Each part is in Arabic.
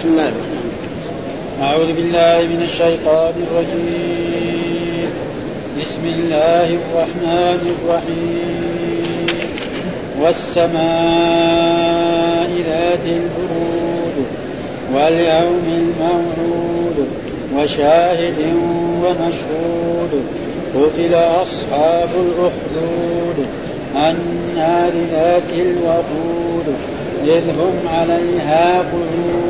بسم الله. الرحمن أعوذ بالله من الشيطان الرجيم. بسم الله الرحمن الرحيم. والسماء ذات البرود واليوم الموعود وشاهد ومشهود. قتل أصحاب الأخدود. النار ذات الوقود. إذ هم عليها قعود.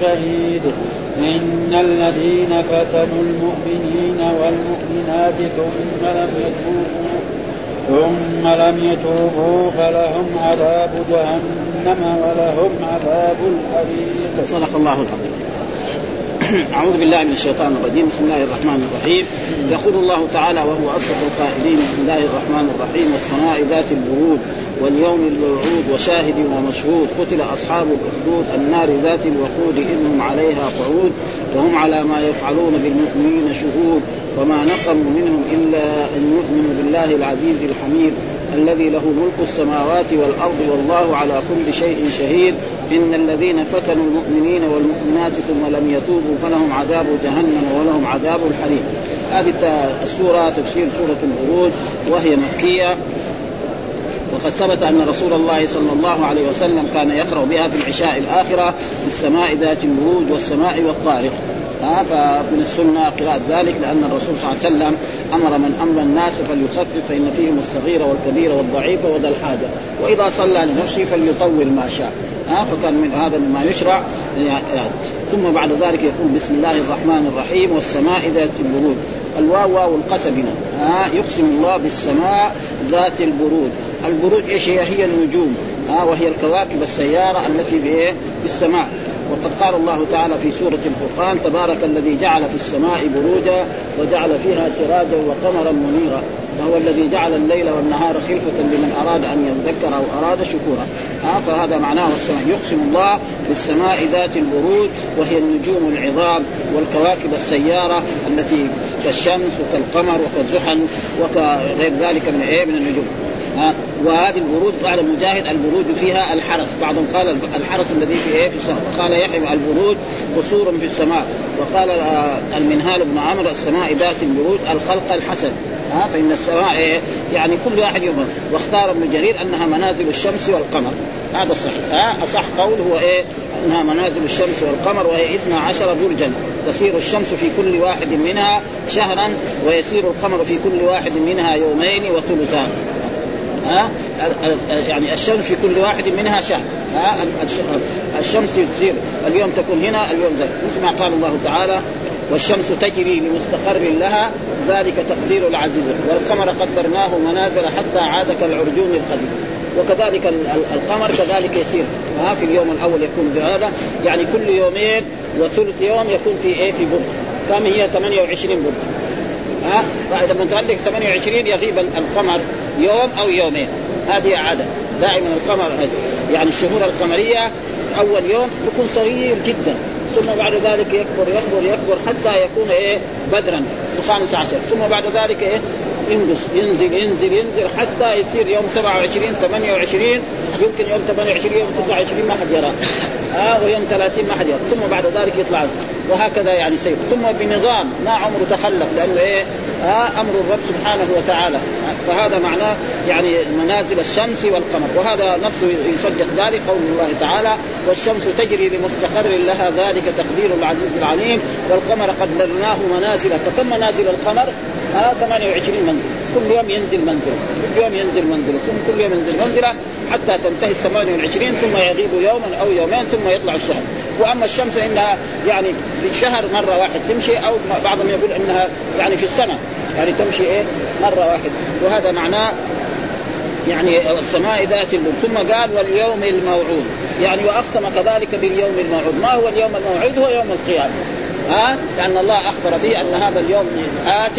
شهيد. إن الذين فتنوا المؤمنين والمؤمنات ثم لم يتوبوا ثم لم يتوبوا فلهم عذاب جهنم ولهم عذاب الحريق. صدق الله العظيم. أعوذ بالله من الشيطان الرجيم، بسم الله الرحمن الرحيم، يقول الله تعالى وهو أصدق القائلين. بسم الله الرحمن الرحيم. والسماء ذات البرود واليوم الموعود وشاهد ومشهود قتل أصحاب الأخدود النار ذات الوقود اذ هم عليها قعود وهم على ما يفعلون بالمؤمنين شهود وما نقموا منهم إلا أن يؤمنوا بالله العزيز الحميد الذي له ملك السماوات والأرض والله على كل شيء شهيد إن الذين فتنوا المؤمنين والمؤمنات ثم لم يتوبوا فلهم عذاب جهنم ولهم عذاب الحريق. هذه السورة تفسير سورة البروج وهي مكية. وقد ثبت أن رسول الله صلى الله عليه وسلم كان يقرأ بها في العشاء الآخرة في السماء ذات البروج والسماء والطارق. ها فمن السنة قراءة ذلك لأن الرسول صلى الله عليه وسلم أمر من أمر الناس فليخفف فإن فيهم الصغير والكبير والضعيف وذا الحاجة. وإذا صلى لنفسه فليطول ما شاء. ها فكان من هذا مما يشرع ثم بعد ذلك يقول بسم الله الرحمن الرحيم والسماء ذات البروج. الواو واو القسم ها يقسم الله بالسماء ذات البروج. البروج إيش هي؟ هي النجوم. ها وهي الكواكب السيارة التي في السماء. وقد قال الله تعالى في سورة الفرقان تبارك الذي جعل في السماء بروجا وجعل فيها سراجا وقمرا منيرا. وهو الذي جعل الليل والنهار خلفة لمن أراد أن يذكر أو أراد شكورا. ها فهذا معناه السماء. يقسم الله بالسماء ذات البروج وهي النجوم العظام والكواكب السيارة التي كالشمس وكالقمر وكالزحل وكغير ذلك من إيه؟ من النجوم. ها وهذه البروج قال مجاهد البروج فيها الحرس. بعضهم قال الحرس الذي في إيه؟ في السماء. قال يحيى البروج قصور في السماء. وقال المنهال بن عمرو السماء ذات البروج الخلق الحسن. ها فإن السماء إيه؟ يعني كل واحد يوم واختار ابن جرير أنها منازل الشمس والقمر. هذا صحيح. ها أصح قول هو إيه؟ أنها منازل الشمس والقمر وهي 12 برجا. تسير الشمس في كل واحد منها شهرا ويسير القمر في كل واحد منها يومين وثلثان. ها؟ يعني الشمس في كل واحد منها شهر. ها؟ الشمس تصير اليوم تكون هنا اليوم ذلك مثل ما قال الله تعالى والشمس تجري لمستقر لها ذلك تقدير العزيز. والقمر قدرناه منازل حتى عاد كالعرجون القديم. وكذلك القمر كذلك يسير. ها؟ في اليوم الأول يكون بهذا يعني كل يومين وثلث يوم يكون في إيه؟ في برد كم هي؟ 28 برد ها؟ فاذا من تعلق 28 يغيب القمر. يوم أو يومين. هذه عادة. دائما القمر يعني الشهور القمرية أول يوم يكون صغير جدا. ثم بعد ذلك يكبر يكبر يكبر حتى يكون إيه؟ بدرا في الخامس عشر. ثم بعد ذلك إيه؟ ينقص ينزل ينزل ينزل حتى يصير يوم 27 28 يمكن يوم 28 يوم 29 ما حد يراه. آه ويوم 30 ما حد ثم بعد ذلك يطلع وهكذا يعني سير ثم بنظام ما عمره تخلف لأنه إيه؟ آه أمر الرب سبحانه وتعالى. فهذا معناه يعني منازل الشمس والقمر. وهذا نفسه يصدق ذلك قول الله تعالى والشمس تجري لمستقر لها ذلك تقدير العزيز العليم والقمر قدرناه منازل. فكم منازل القمر؟ آه 28 منزل. كل يوم ينزل منزل كل يوم ينزل منزل ثم كل يوم ينزل منزلة حتى تنتهي ال 28 ثم يغيب يوما أو يومين ثم يطلع الشهر. وأما الشمس فإنها يعني في الشهر مرة واحد تمشي أو بعضهم يقول إنها يعني في السنة. يعني تمشي إيه؟ مرة واحدة وهذا معناه يعني السماء ذات البر ثم قال واليوم الموعود. يعني وأقسم كذلك باليوم الموعود. ما هو اليوم الموعود؟ هو يوم القيامة. ها؟ لأن الله أخبر به أن هذا اليوم آت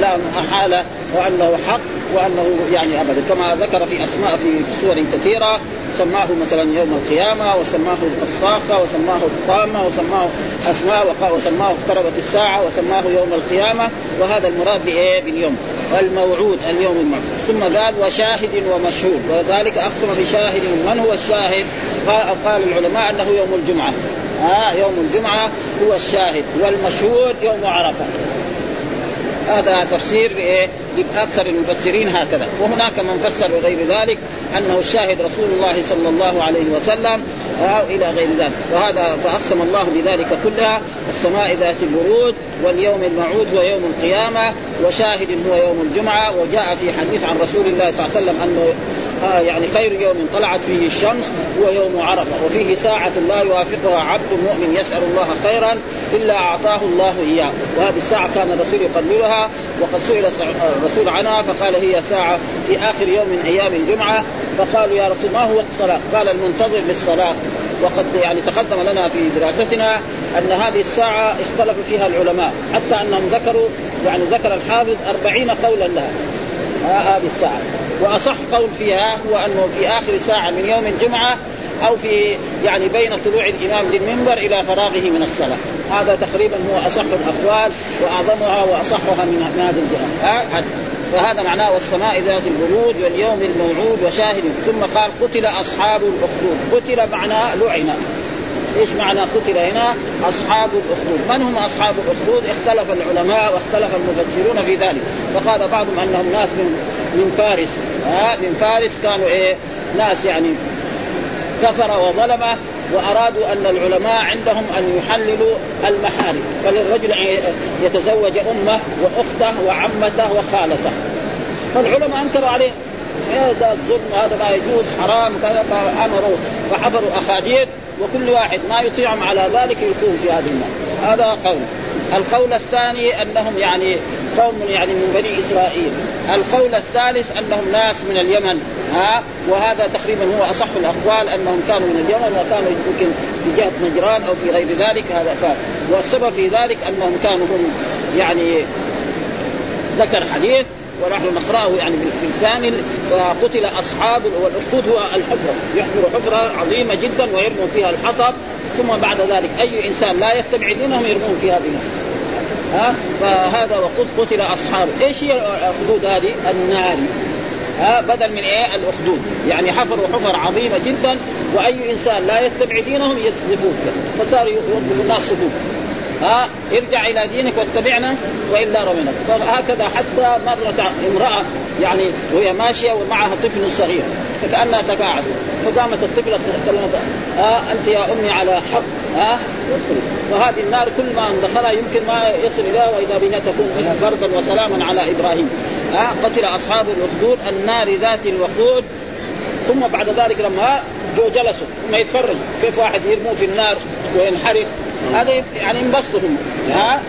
لا محالة وأنه حق وأنه يعني أبدا كما ذكر في أسماء في سور كثيرة سماه مثلا يوم القيامة وسماه الصاخه وسماه الطامة وسماه أسماء وسماه اقتربت الساعة وسماه يوم القيامة وهذا المراد بإيه؟ باليوم الموعود اليوم الموعود ثم قال وشاهد ومشهود وذلك أقسم بشاهد من هو الشاهد؟ قال, العلماء أنه يوم الجمعة ها آه يوم الجمعة هو الشاهد والمشهود يوم عرفة هذا تفسير إيه؟ لاكثر المفسرين هكذا. وهناك من فسر غير ذلك أنه الشاهد رسول الله صلى الله عليه وسلم أو إلى غير ذلك. وهذا فأقسم الله بذلك كلها. السماء ذات البرود واليوم الموعود هو يوم القيامة وشاهد هو يوم الجمعة. وجاء في حديث عن رسول الله صلى الله عليه وسلم أنه آه يعني خير يوم طلعت فيه الشمس هو يوم عرفة. وفيه ساعة لا يوافقها عبد مؤمن يسأل الله خيرا إلا أعطاه الله إياه. وهذه الساعة كان الرسول يقللها وقد سئل الرسول عنها فقال هي ساعة في آخر يوم من أيام الجمعة. فقالوا يا رسول ما هو وقت الصلاة قال المنتظر للصلاة. وقد يعني تقدم لنا في دراستنا أن هذه الساعة اختلف فيها العلماء حتى أنهم ذكروا يعني ذكر الحافظ أربعين قولا لها. هذه الساعة. وأصح قول فيها هو أنه في آخر ساعة من يوم الجمعة أو في يعني بين طلوع الإمام للمنبر إلى فراغه من الصلاة. هذا تقريبا هو أصح الأقوال وأعظمها وأصحها من هذه الجهة. فهذا معناه والسماء ذات البرود واليوم الموعود وشاهد. ثم قال قتل أصحاب الأخدود. قتل معناه لعن إيش معنى قتل هنا؟ أصحاب الأخدود، من هم أصحاب الأخدود؟ اختلف العلماء واختلف المفسرون في ذلك، فقال بعضهم أنهم ناس من من فارس، ها من فارس كانوا إيه؟ ناس يعني كفر وظلم وأرادوا أن العلماء عندهم أن يحللوا المحارم. فللرجل يتزوج أمه وأخته وعمته وخالته. فالعلماء أنكروا عليه. هذا الظلم هذا ما يجوز حرام كذا فأمروا فحفروا أخاديد. وكل واحد ما يطيعهم على ذلك يكون في هذه النار. هذا قول. القول الثاني أنهم يعني قوم يعني من بني إسرائيل. القول الثالث أنهم ناس من اليمن. ها؟ وهذا تقريبا هو أصح الأقوال أنهم كانوا من اليمن وكانوا يمكن في جهة نجران أو في غير ذلك. هذا ف... والسبب في ذلك أنهم كانوا هم يعني ذكر حديث ونحن نقرأه يعني بالكامل فقتل أصحاب والاخدود هو الحفرة. يحفر حفرة عظيمة جدا ويرموا فيها الحطب. ثم بعد ذلك أي إنسان لا يتبع دينهم يرمون في هذه ها؟ فهذا وقد قتل أصحاب. إيش هي الاخدود هذه؟ النار. ها؟ بدل من إيه؟ الأخدود. يعني حفروا حفر عظيمة جدا وأي إنسان لا يتبع دينهم يقذفوه فصاروا يوقفوا الناس صدوق. ها ارجع إلى دينك واتبعنا والا رمينك فهكذا حتى مرت امرأة يعني وهي ماشية ومعها طفل صغير فكأنها تقاعست فقامت الطفلة تكلمت آه أنت يا أمي على حق ها؟ وهذه النار كل ما دخلها يمكن ما يصل إليها وإذا بها تكون بردا وسلاما على إبراهيم. ها قتل أصحاب الأخدود النار ذات الوقود. ثم بعد ذلك لما جو جلسوا ثم يتفرج كيف واحد يرموه في النار وينحرق. هذا يعني انبسطوا ها؟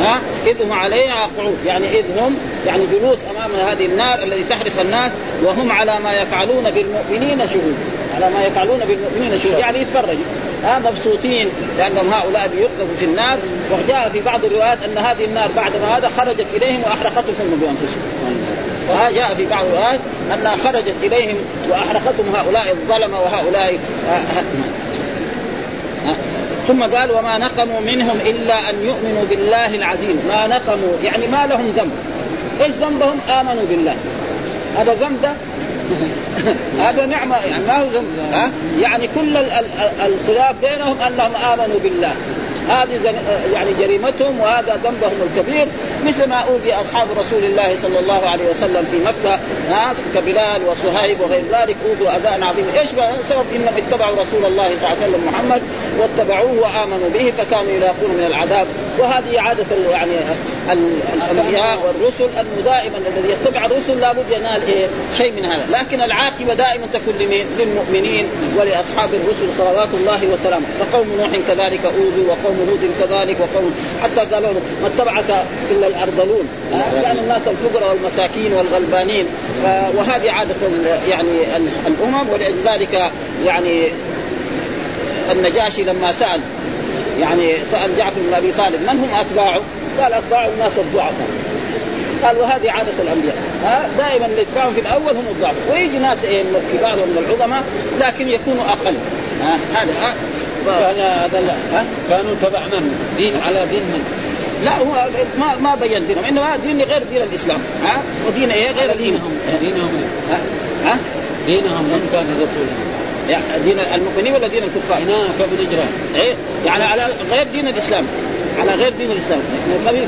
ها؟ اذ هم عليها قعود يعني اذ هم يعني جلوس أمام هذه النار التي تحرق الناس وهم على ما يفعلون بالمؤمنين شهود. على ما يفعلون بالمؤمنين شهود. يعني يتفرجوا ها؟ مبسوطين لأنهم هؤلاء بيقذفوا في النار. وجاء في بعض الروايات أن هذه النار بعد ما هذا خرجت إليهم وأحرقتهم بأنفسهم. وجاء في بعض الروايات أنها خرجت إليهم وأحرقتهم هؤلاء الظلمة وهؤلاء ثم قال وما نقموا منهم إلا أن يؤمنوا بالله العظيم. ما نقموا يعني ما لهم ذنب. إيش ذنبهم؟ آمنوا بالله. هذا ذنب ده؟ هذا نعمة يعني ما هو ذنب ها؟ يعني كل الخلاف بينهم أنهم آمنوا بالله. هذه يعني جريمتهم وهذا ذنبهم الكبير مثل ما أوذي أصحاب رسول الله صلى الله عليه وسلم في مكة ها كبلال وصهيب وغير ذلك أوذوا اذى عظيم، إيش السبب؟ إنهم اتبعوا رسول الله صلى الله عليه وسلم محمد واتبعوه وآمنوا به فكانوا يلاقون من العذاب. وهذه عادة يعني الأنبياء والرسل أنه دائما الذي يتبع الرسل لابد ينال إيه؟ شيء من هذا، لكن العاقبة دائما تكون لمين؟ للمؤمنين ولأصحاب الرسل صلوات الله وسلامه، فقوم نوح كذلك اوذوا وقوم هود كذلك وقوم حتى قالوا ما اتبعك إلا الأرذلون، يعني الناس الفقراء والمساكين والغلبانين وهذه عادة يعني الأمم ولذلك يعني النجاشي لما سأل يعني سأل جعفر بن أبي طالب من هم أتباعه؟ قال اتباعه الناس الضعفاء. قال وهذه عادة الأنبياء. ها دائما اللي في الأول هم الضعف ويجي ناس إيه من الكبار ومن العظماء لكن يكونوا أقل. ها هذا ها. كان هذا لا كانوا تبع من؟ دين على دين من؟ لا هو ما ما بين دينهم إنما دين غير دين الإسلام ها. ودين إيه غير دينهم. دينهم. ها, ها؟ دينهم من كان يعني دين المؤمنين ولا دين الكفار؟ هناك اجرام إيه؟ يعني على غير دين الإسلام على غير دين الإسلام.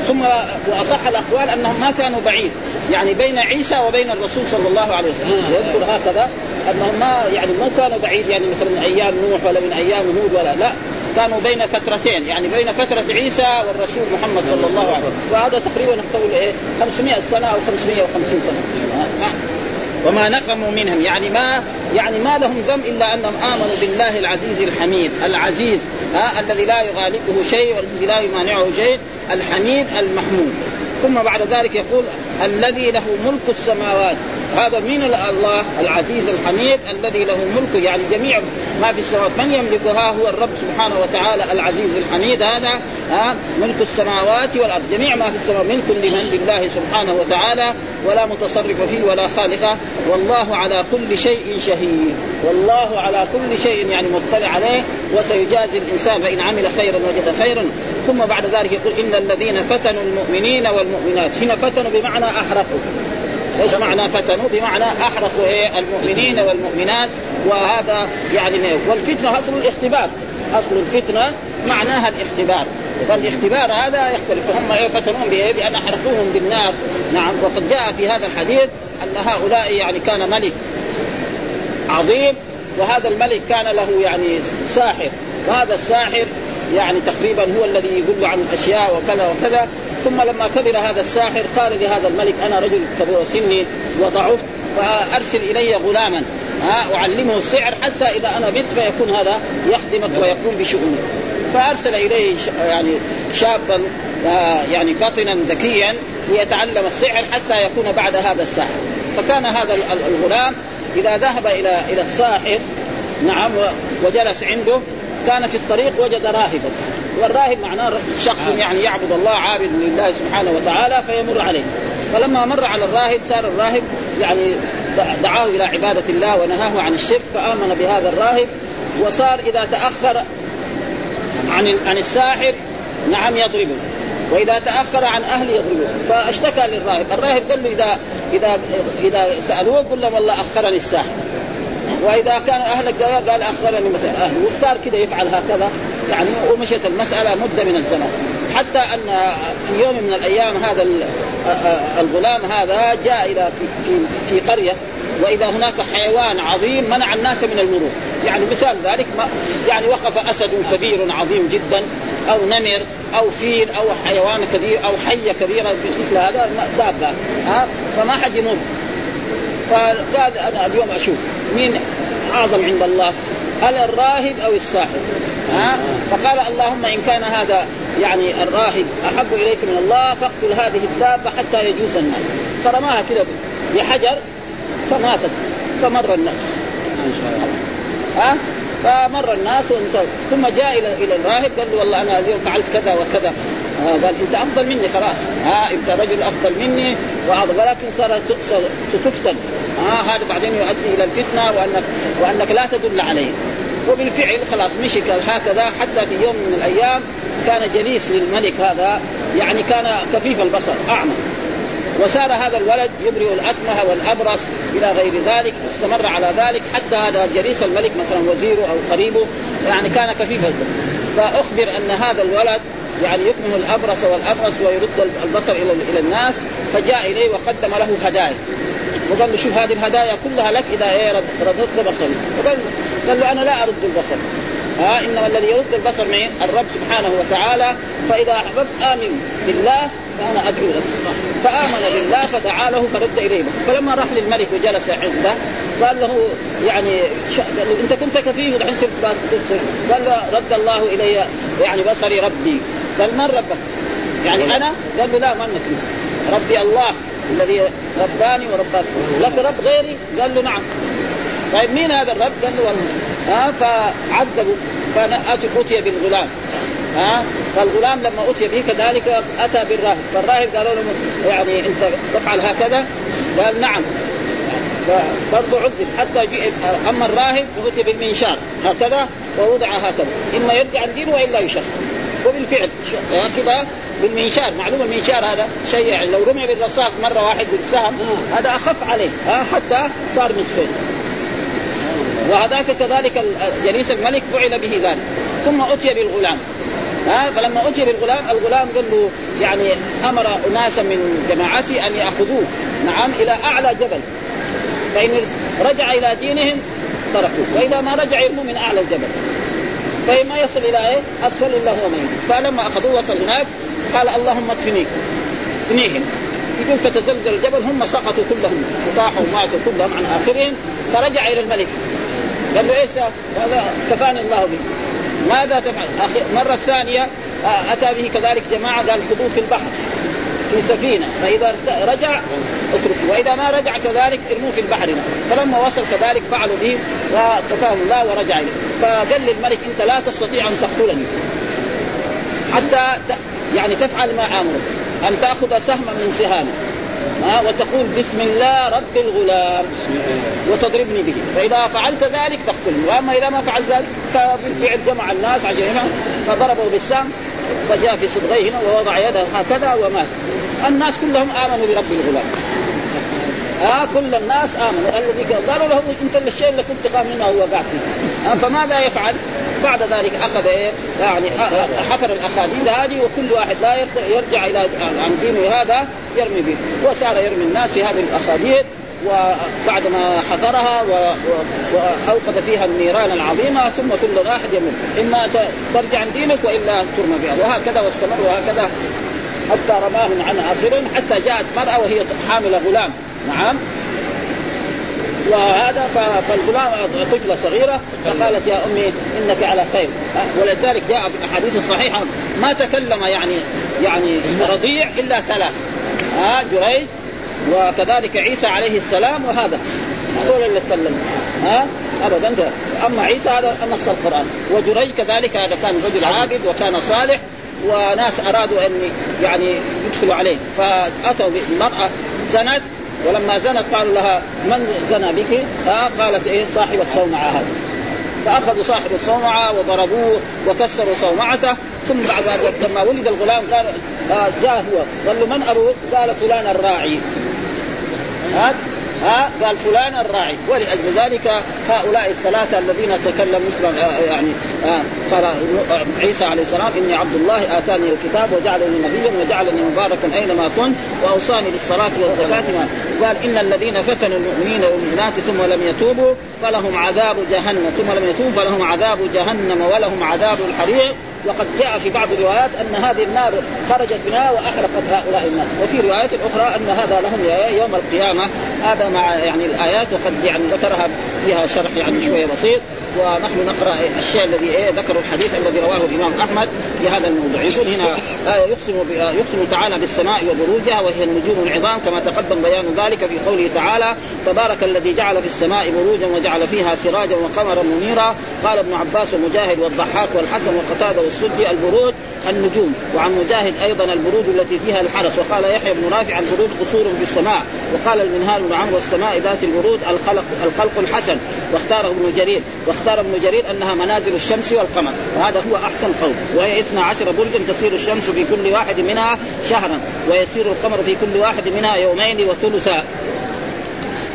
ثم وأصح الأقوال أنهم ما كانوا بعيد. يعني بين عيسى وبين الرسول صلى الله عليه وسلم. يذكر هكذا أنهم ما يعني ما كانوا بعيد يعني مثلا من أيام نوح ولا من أيام هود ولا لا. كانوا بين فترتين يعني بين فترة عيسى والرسول محمد صلى الله عليه وسلم. وهذا تقريبا نقول إيه؟ 500 سنة أو 550 سنة. وما نقموا منهم. يعني ما يعني ما لهم ذنب إلا أنهم آمنوا بالله العزيز الحميد. العزيز ها الذي لا يغالبه شيء والذي لا يمانعه شيء الحميد المحمود. ثم بعد ذلك يقول الذي له ملك السماوات. هذا مين الله العزيز الحميد الذي له ملك. يعني جميع ما في السماوات من يملكها هو الرب سبحانه وتعالى العزيز الحميد. هذا ها ملك السماوات والأرض. جميع ما في السماوات ملك لمن لله سبحانه وتعالى ولا متصرف فيه ولا خالقه والله على كل شيء شهيد. والله على كل شيء يعني مطلع عليه. وسيجازي الإنسان فإن عمل خيرا وجد خيرا. ثم بعد ذلك يقول إن الذين فتنوا المؤمنين والمؤمنات. هنا فتنوا بمعنى أحرقوا. إيش معنى فتنوا؟ بمعنى أحرقوا إيه؟ المؤمنين والمؤمنات. وهذا يعني والفتنة أصل الاختبار. أصل الفتنة معناها الاختبار. فالاختبار هذا يختلف. هم إيه فتنون بإيه؟ بأن احرقوهم بالنار. نعم. وقد جاء في هذا الحديث أن هؤلاء يعني كان ملك عظيم وهذا الملك كان له يعني ساحر. وهذا الساحر يعني تقريبا هو الذي يقول عن الأشياء وكذا وكذا. ثم لما كبر هذا الساحر قال لهذا الملك أنا رجل كبير سني وضعفت فأرسل إلي غلاما أعلمه السحر حتى إذا أنا مت فيكون هذا يخدمك ويقوم بشؤونك. فأرسل إليه يعني شابا يعني فطنا ذكيا ليتعلم السحر حتى يكون بعد هذا الساحر فكان هذا الغلام إذا ذهب إلى إلى الساحر نعم وجلس عنده كان في الطريق وجد راهبا. والراهب معناه شخص يعني يعبد الله عابد لله سبحانه وتعالى فيمر عليه. فلما مر على الراهب صار الراهب يعني دعاه إلى عبادة الله ونهاه عن الشرك فآمن بهذا الراهب وصار إذا تأخر عن عن الساحر نعم يضربه. وإذا تأخر عن أهله يضربه. فاشتكى للراهب. الراهب قال له اذا اذا إذا سألوه قل لهم والله أخرني الساحر. وإذا كان أهلك قال أخرني مثلا. اهله وصار كذا يفعل هكذا. يعني ومشت المسألة مدة من الزمن. حتى أن في يوم من الأيام هذا الغلام هذا جاء إلى في في, في قرية. وإذا هناك حيوان عظيم منع الناس من المرور. يعني مثال ذلك ما يعني وقف أسد كبير عظيم جدا أو نمر أو فيل أو حيوان كبير أو حية كبيرة مثل هذا دابة ها؟ فما حد يمر فقال أنا اليوم أشوف مين أعظم عند الله هل الراهب أو الساحر ها؟ فقال اللهم إن كان هذا يعني الراهب أحب إليك من الله فاقتل هذه الدابة حتى يجوز الناس. فرماها كذا بحجر فماتت فمر الناس. ها؟ فمر الناس وانتهوا. ثم جاء إلى إلى الراهب قال له والله أنا اليوم فعلت كذا وكذا. آه قال أنت أفضل مني خلاص. ها أنت رجل أفضل مني وأفضل ولكن صار ستفتن. ها هذا بعدين يؤدي إلى الفتنة وانك وأنك لا تدل عليه. وبالفعل خلاص مشي هكذا حتى في يوم من الأيام كان جليس للملك هذا يعني كان كفيف البصر أعمى. وسار هذا الولد يبرئ الأكمه والأبرص إلى غير ذلك واستمر على ذلك حتى هذا جليس الملك مثلا وزيره أو قريبه يعني كان كفيف فأخبر أن هذا الولد يعني يكمه الأبرص والأبرص ويرد البصر إلى إلى الناس فجاء إليه وقدم له هدايا. وقال له شوف هذه الهدايا كلها لك إذا إيه رددت بصري. وقال قال له أنا لا أرد البصر. ها إنما الذي يرد البصر مين؟ الرب سبحانه وتعالى فإذا أحببت آمن بالله فأنا أدعو لك فآمن بالله فدعا له فرد إليه. فلما راح للملك وجلس عنده قال له يعني ش... قال له انت كنت كفيف ودحين صرت قال له رد الله إلي يعني بصري ربي. قال من ربك؟ يعني أنا؟ قال له لا ما أنك ربي الله الذي رباني ورباك. لك رب غيري؟ قال له نعم. طيب مين هذا الرب؟ قال له والله. ها فعذبوا فاتي بالغلام. ها؟ فالغلام لما أتي به كذلك أتى بالراهب فالراهب قالوا له يعني أنت تفعل هكذا؟ قال نعم. فبرضه عذب. حتى جي أما الراهب فأتي بالمنشار. هكذا ووضع هكذا. إما يرجع عن دينه وإلا يشخ وبالفعل. كذا بالمنشار. معلوم المنشار هذا شيء يعني. لو رمي بالرصاص مرة واحد بالسهم هذا أخف عليه. حتى صار نصفين وهذاك كذلك جليس الملك فعل به ذلك. ثم أتي بالغلام. ها فلما أتي بالغلام الغلام قال له يعني أمر أناسا من جماعته أن يأخذوه. نعم إلى أعلى جبل. فإن رجع إلى دينهم تركوه. وإذا ما رجع يرموا من أعلى الجبل. فإما يصل إلى إيه؟ أسفل الله ومن فلما أخذوه وصل هناك قال اللهم اكفنيك اكفنيهم. يقول فتزلزل الجبل هم سقطوا كلهم وطاحوا وماتوا كلهم عن آخرهم. فرجع إلى الملك. قال له إيش كفاني الله به ماذا تفعل؟ مرة ثانية أتى به كذلك جماعة قال خذوه في البحر في سفينة فإذا رجع اتركه وإذا ما رجع كذلك ارموه في البحر. فلما وصل كذلك فعلوا به وكفاهم الله ورجع إليه. فقال للملك أنت لا تستطيع أن تقتلني. حتى يعني تفعل ما آمرك أن تأخذ سهما من سهامه ها وتقول بسم الله رب الغلام وتضربني به. فإذا فعلت ذلك تقتلني وأما إذا ما فعلت ذلك فبالفعل جمع الناس عجيبا فضربوا بالسهم فجاء في صدغيه هنا ووضع يده هكذا ومات. الناس كلهم آمنوا برب الغلام. آه كل الناس آمنوا. الذي قالوا له أنت الشيء اللي كنت خاف منه هو وقعت فيه. آه فماذا يفعل؟ بعد ذلك أخذ إيه يعني حفر الأخاديد هذه وكل واحد لا يرجع إلى عن دينه هذا يرمي به. وصار يرمي الناس في هذه الأخاديد. وبعد ما حفرها وأوقد فيها النيران العظيمة ثم كل واحد يمر إما ترجع عن دينك وإلا ترمى بها. وهكذا واستمر وهكذا حتى رماهم عن اخرهم حتى جاءت مرأة وهي حامله غلام. نعم. وهذا فالغلام طفلة صغيرة فقالت يا أمي إنك على خير. ولذلك جاء في الأحاديث الصحيحة ما تكلم يعني يعني رضيع إلا ثلاث. ها جريج. وكذلك عيسى عليه السلام وهذا. هذول اللي تكلموا ها؟ ابدا. أما عيسى هذا نص القرآن. وجريج كذلك هذا كان رجل عابد وكان صالح وناس أرادوا أن يعني يدخلوا عليه. فأتوا بامراه زنت ولما زنت قالوا لها من زنى بك؟ آه قالت إيه؟ صاحب الصومعه هذا. فأخذوا صاحب الصومعه وضربوه وكسروا صومعته. ثم بعد لما ولد الغلام قال آه جاء هو. قال له من أبوك؟ قال فلان الراعي. ها؟ ها؟ قال فلان الراعي. ولأجل ذلك هؤلاء الثلاثة الذين تكلموا مثل آه، يعني آه، قال عيسى عليه السلام إني عبد الله آتاني الكتاب وجعلني نبيا وجعلني مباركا أينما كنت وأوصاني بالصلاة والزكاة. قال إن الذين فتنوا المؤمنين والمؤمنات ثم لم يتوبوا فلهم عذاب جهنم. ثم لم يتوبوا فلهم عذاب جهنم ولهم عذاب الحريق. وقد جاء في بعض الروايات أن هذه النار خرجت منها وأحرقت هؤلاء الناس. وفي روايات أخرى أن هذا لهم يوم القيامة. هذا مع يعني الآيات وقد يعني ذكرها فيها شرح يعني شوية بسيط ونحن نقرأ الشيء الذي إيه ذكروا الحديث الذي رواه الإمام أحمد في هذا الموضوع. يقول هنا آه، يقسم آه، يقسم تعالى بالسماء وبروجها وهي النجوم العظام كما تقدم بيان ذلك في قوله تعالى تبارك الذي جعل في السماء بروجا وجعل فيها سراجا وقمرا منيرا. قال ابن عباس ومجاهد والضحاك والحسن وقتاده والسدي البروج النجوم وعن مجاهد أيضا البروج التي فيها الحرس وقال يحيى بن رافع البروج قصور في السماء وقال المنهال بن عمرو والسماء ذات البروج الخلق الخلق الحسن واختاره ابن جرير واختار ابن جرير أنها منازل الشمس والقمر وهذا هو أحسن قول وهي 12 برجا تسير الشمس في كل واحد منها شهرا ويسير القمر في كل واحد منها يومين وثلثا.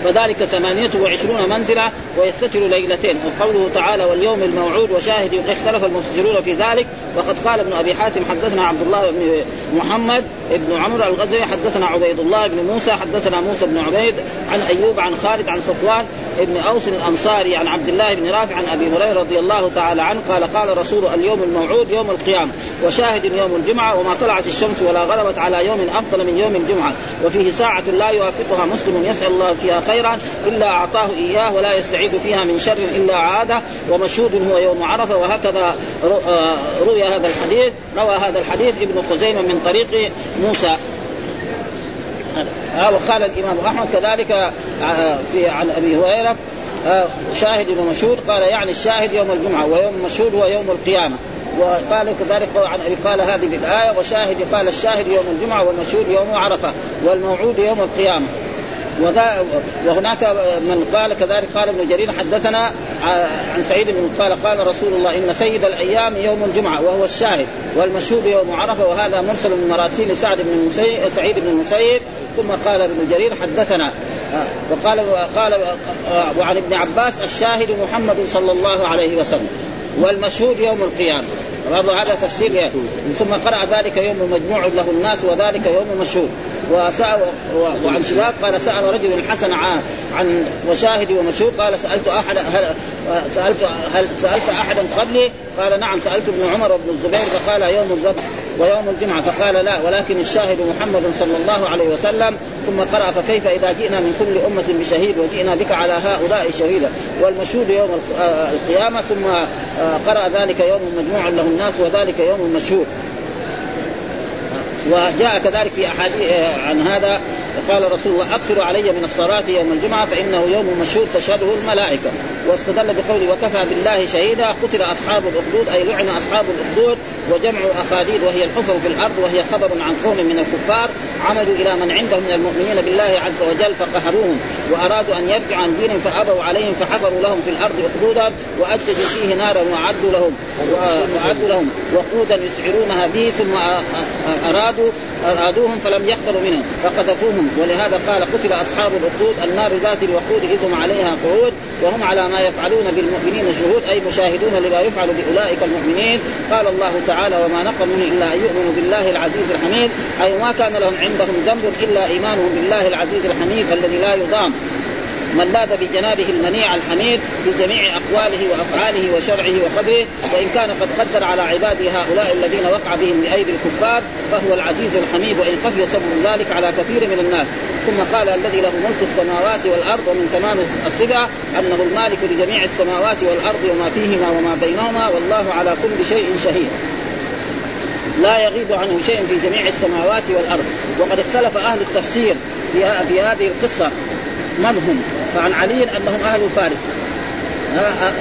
فذلك ثمانية وعشرون منزلة ويستتر ليلتين. وقوله تعالى واليوم الموعود وشاهد اختلف المفسرون في ذلك. وقد قال ابن أبي حاتم حدثنا عبد الله بن محمد بن عمرو الغزوي حدثنا عبيد الله بن موسى حدثنا موسى بن عبيد عن أيوب عن خالد عن صفوان بن أوس الأنصاري عن عبد الله بن رافع عن أبي هريرة رضي الله تعالى عنه قال قال رسول اليوم الموعود يوم القيامة وشاهد يوم الجمعة وما طلعت الشمس ولا غربت على يوم أفضل من يوم الجمعة وفيه ساعة لا يوافقها مسلم يسأل الله فيها خيرا إلا أعطاه إياه ولا يستعيد فيها من شر إلا عاده ومشهود هو يوم عرفة وهكذا آه، روي هذا الحديث روى هذا الحديث ابن خزيمة من طريق موسى. ها وقال الإمام أحمد كذلك آه، في عن أبي هريرة آه، شاهد ومشهود قال يعني الشاهد يوم الجمعة ويوم المشهود هو يوم القيامة. وقال كذلك عن أبي قال هذه بالآية وشاهد قال الشاهد يوم الجمعة والمشهود يوم عرفة والموعود يوم القيامة. وهناك من قال كذلك قال ابن جرير حدثنا عن سعيد بن قال قال رسول الله إن سيد الأيام يوم الجمعة وهو الشاهد والمشهود يوم عرفة وهذا مرسل من مراسيل سعد بن سعيد بن المسيب ثم قال ابن جرير حدثنا. وقال قال وعن ابن عباس الشاهد محمد صلى الله عليه وسلم والمشهود يوم القيامة. هذا تفسير ثم قرأ ذلك يوم مجموع له الناس وذلك يوم مشهور وسأل وعن شباب قال سأل رجل الحسن عن وشاهد ومشهور قال سألت أحد هل سألت هل سألت أحدا قبلي؟ قال نعم سألت ابن عمر وابن الزبير فقال يوم الذبح ويوم الجمعة. فقال لا ولكن الشاهد محمد صلى الله عليه وسلم ثم قرأ فكيف إذا جئنا من كل أمة بشهيد وجئنا بك على هؤلاء شهيدا؟ والمشهود يوم القيامة ثم قرأ ذلك يوم مجموع له الناس وذلك يوم مشهور وجاء كذلك في أحاديث عن هذا. قال رسول الله اكثروا علي من الصلاة يوم الجمعة فإنه يوم مشهود تشهده الملائكة. واستدل بقوله وكفى بالله شهيدا قتل أصحاب الأخدود أي لعن أصحاب الأخدود. وجمع اخاديد وهي الحفر في الأرض وهي خبر عن قوم من الكفار عمدوا إلى من عندهم من المؤمنين بالله عز وجل فقهروهم وأرادوا أن يرجعوا عن دينهم فأبوا عليهم فحفروا لهم في الأرض أخدودا واسجدوا فيه نارا وأعدوا لهم وأعدوا لهم وقودا يسعرونها به ثم ارادوا أرادوهم فلم يقبلوا منهم فقذفوهم ولهذا قال قتل أصحاب الأخدود النار ذات الوقود إذ هم عليها قعود وهم على ما يفعلون بالمؤمنين شهود أي مشاهدون لما يفعل بأولئك المؤمنين قال الله تعالى وما نقموا إلا أن يؤمنوا بالله العزيز الحميد أي ما كان لهم عندهم ذنب إلا إيمانهم بالله العزيز الحميد الذي لا يضام. من لاذ بجنابه المنيع الحميد في جميع أقواله وأفعاله وشرعه وقدره وإن كان قد قدر على عباده هؤلاء الذين وقع بهم بأيدي الكفار فهو العزيز الحميد وإن خفي سبب ذلك على كثير من الناس. ثم قال الذي له ملك السماوات والأرض ومن تمام الصفة أنه المالك لجميع السماوات والأرض وما فيهما وما بينهما والله على كل شيء شهيد. لا يغيب عنه شيء في جميع السماوات والأرض. وقد اختلف أهل التفسير في هذه القصة من هم فعن علي أنهم أهل فارس.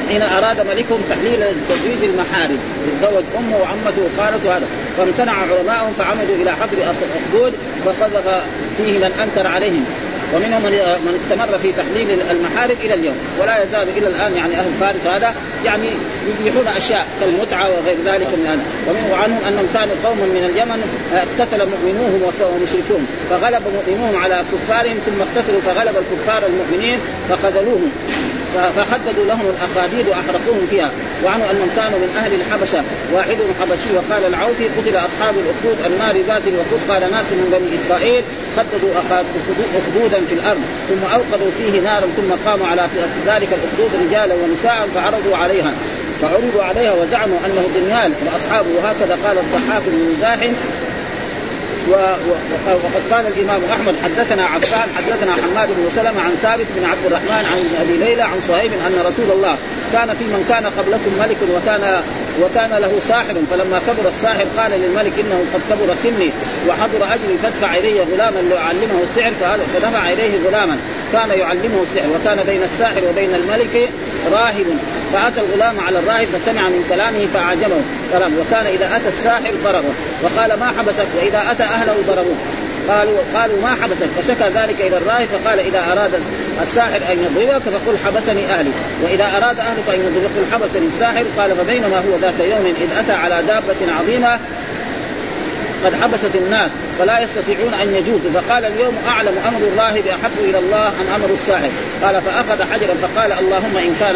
حين أراد ملكهم تحليل تزويج المحارم. يتزوج أمه وعمته وخالته هذا. فامتنع علماءهم فعمدوا إلى حفر أخدود فقذف فيه من أنكر عليهم. ومنهم من استمر في تحليل المحارم إلى اليوم ولا يزال إلى الآن يعني أهل فارس هذا يعني يبيحون أشياء كالمتعة وغير ذلك من هذا. ومنه عنهم أنهم كانوا قوما من اليمن اقتتل مؤمنوهم ومشركون فغلب مؤمنوهم على كفارهم ثم اقتتلوا فغلب الكفار المؤمنين فخذلوهم. فحددوا لهم الأخاديد وأحرقوهم فيها. وعنوا أنهم كانوا من أهل الحبشة. واحد حبشي وقال العوفي قتل أصحاب الأخدود النار ذات الوقود. قال ناس من بني إسرائيل خددوا أخدودا في الأرض. ثم أوقدوا فيه نارا. ثم قاموا على ذلك الأخدود رجالا ونساء فعرضوا عليها. فعرضوا عليها وزعموا أنه دنيال وأصحابه وهكذا قال الضحاك بن مزاحم وقد قال الإمام أحمد حدثنا عبان حدثنا حماد بن سلمة عن ثابت بن عبد الرحمن عن أبي ليلى عن صهيب أن رسول الله كان في من كان قبلكم ملك وكان وكان له ساحر فلما كبر الساحر قال للملك إنه قد كبر سني وحضر أجري فادفع إلي غلاما ليعلمه السحر فدفع إليه غلاما. كان يعلمه السحر وكان بين الساحر وبين الملك راهب. فأتى الغلام على الراهب فسمع من كلامه فأعجبه وكان إذا أتى الساحر ضربه. وقال ما حبسك؟ وإذا أتى أهله ضربوه. قالوا قالوا ما حبسك فشكى ذلك إلى الراهب فقال إذا أراد الساحر أن يضربك فقل حبسني أهلي. وإذا أراد أهلك أن يضربك فقل حبسني الساحر. قال فبينما هو ذات يوم إذ أتى على دابة عظيمة قد حبست الناس فلا يستطيعون أن يجوزوا. فقال اليوم أعلم أمر الراهب احب إلى الله أم أمر الساحر؟ قال فأخذ حجرا فقال اللهم إن كان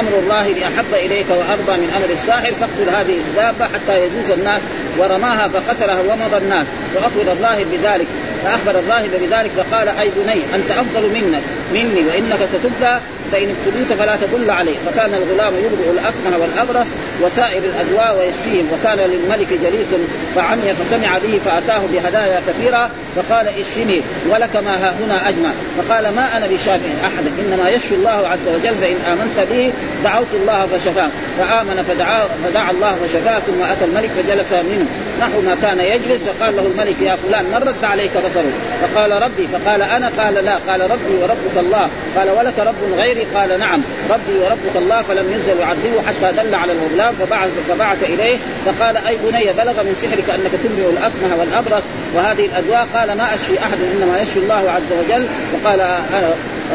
أمر الراهب احب إليك وأرضى من أمر الساحر فاقتل هذه الدابة حتى يجوز الناس ورماها فقتلها ومضى الناس وأخبر الراهب بذلك. فأخبر الراهب بذلك فقال أي بني أنت أفضل منك مني وإنك ستبدى فان ابتليت فلا تدل عليه. فكان الغلام يبدع الاكمه والأبرص وسائر الأدواء ويشفيهم. وكان للملك جليس فعمي فسمع به فأتاه بهدايا كثيرة فقال اشفني ولك ما ها هنا اجمع فقال ما أنا بشافع أحد. إنما يشفي الله عز وجل فإن آمنت به دعوت الله فشفاه. فآمن فدعا فدعا الله فشفاه ثم أتى الملك فجلس منه. نحو ما كان يجلس فقال له الملك يا فلان من رد عليك بصره؟ فقال ربي فقال أنا؟ قال لا. قال ربي وربك الله. قال ولك رب غيري؟ قال نعم. ربي وربك الله فلم ينزل يعذبه حتى دل على الغلام فبعث فبعث إليه فقال أي بني بلغ من سحرك أنك تنبئ الأكمه والأبرص وهذه الادواء قال ما أشفي أحد إنما يشفي الله عز وجل. وقال أنا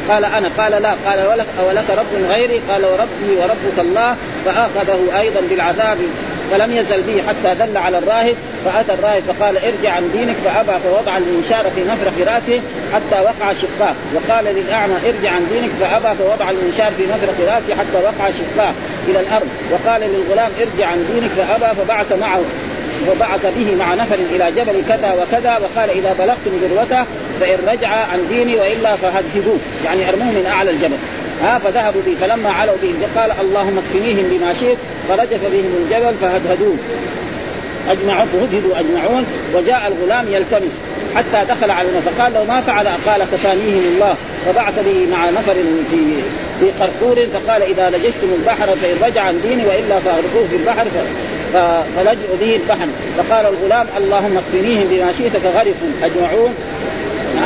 قال أنا؟ قال لا. قال ولك ولك رب غيري؟ قال وربي وربك الله. فآخذه أيضا بالعذاب فلم يزل به حتى دل على الراهب فأتى الراهب فقال ارجع عن دينك فأبى فوضع المنشار في مفرق رأسه حتى وقع شقاق وقال للأعمى ارجع عن دينك فأبى فوضع المنشار في مفرق رأسه حتى وقع شقاق إلى الأرض. وقال للغلام ارجع عن دينك فأبى فبعث معه وبعث به مع نفر إلى جبل كذا وكذا وقال إذا بلغتم ذروته فإن رجع عن ديني وإلا فهدهدوه. يعني ارموه من أعلى الجبل. ها فذهبوا به. فلما علوا به قال اللهم اكفنيهم بما شئت فرجف بهم الجبل فهدهدوه. اجمعوا فهدهدوا أجمعون وجاء الغلام يلتمس حتى دخل على فقال له ما فعل قال كفانيهم الله؟ فبعث به مع نفر في في قرقور فقال إذا لججتم البحر فإن رجع عن ديني وإلا فاغرقوه في البحر فلجؤوا به البحر. فقال الغلام اللهم اكفنيهم بما شئت فغرقوا. أجمعون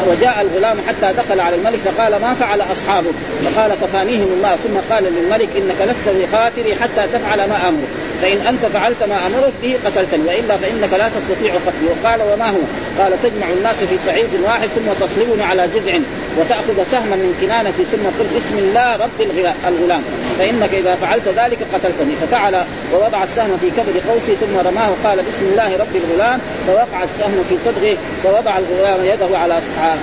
وجاء الغلام حتى دخل على الملك فقال ما فعل أصحابك؟ فقال كفانيهم الله ثم قال للملك إنك لست بقاتلي حتى تفعل ما أمرك. فإن أنت فعلت ما امرك به قتلتني وإلا فإنك لا تستطيع قتلي وقال وما هو؟ قال تجمع الناس في صعيد واحد ثم تصلبني على جذع وتأخذ سهما من كنانتي ثم قل بسم الله رب الغلام. فإنك إذا فعلت ذلك قتلتني. ففعل ووضع السهم في كبد قوسه ثم رماه قال بسم الله رب الغلام. فوقع السهم في صدغه فوضع الغلام يده على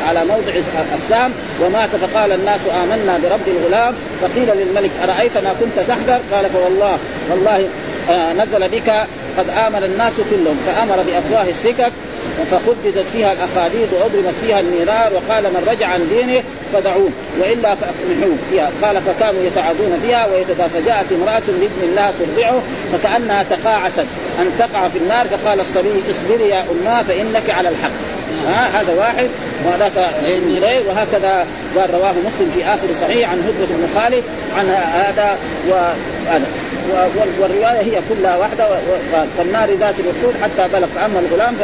على موضع السهم ومات. فقال الناس آمنا برب الغلام. فقيل للملك أرأيت ما كنت تحذر؟ قال فوالله والله نزل بك قد آمن الناس كلهم. فأمر بأفواه السكك فخددت فيها الاخاديد وأضربت فيها النيران وقال من رجع عن دينه فدعوه وإلا فاقنحوه فيها. قال فكانوا يتعاذون بها فجاءت امرأة باذن الله ترضعه فكأنها تقاعست. أن تقع في النار فقال الصبي اصبري يا اماه فإنك على الحق. ها هذا واحد. وهذاك غير وهكذا قال رواه مسلم في آخر صحيح عن هدبه بن خالد عن هذا وهذا. والرواية هي كلها واحدة فالنار ذات الوقود حتى بلغ. فاما الغلام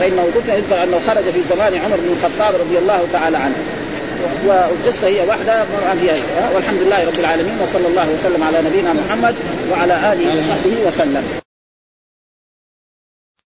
فانه دفن يذكر أنه خرج في زمان عمر بن الخطاب رضي الله تعالى عنه. والقصة هي واحدة والحمد لله رب العالمين وصلى الله وسلم على نبينا محمد وعلى آله وصحبه وسلم.